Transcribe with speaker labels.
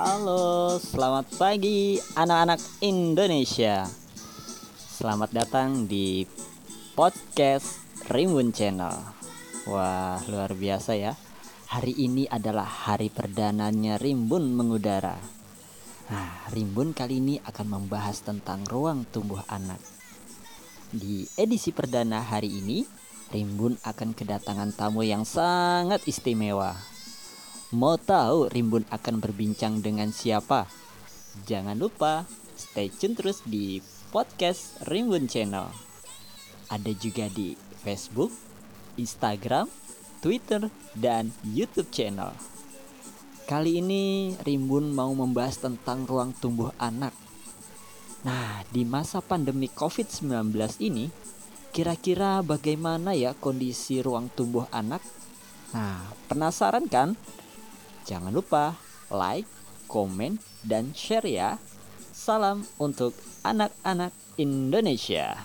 Speaker 1: Halo, selamat pagi anak-anak Indonesia. Selamat datang di podcast Rimbun Channel. Wah, luar biasa ya. Hari ini adalah hari perdananya Rimbun mengudara. Nah, Rimbun kali ini akan membahas tentang ruang tumbuh anak. Di edisi perdana hari ini, Rimbun akan kedatangan tamu yang sangat istimewa. Mau tahu Rimbun akan berbincang dengan siapa? Jangan lupa stay tune terus di podcast Rimbun Channel. Ada juga di Facebook, Instagram, Twitter, dan YouTube channel. Kali ini Rimbun mau membahas tentang ruang tumbuh anak. Nah, di masa pandemi COVID-19 ini, kira-kira bagaimana ya kondisi ruang tumbuh anak? Nah, penasaran kan? Jangan lupa like, komen, dan share ya. Salam untuk anak-anak Indonesia.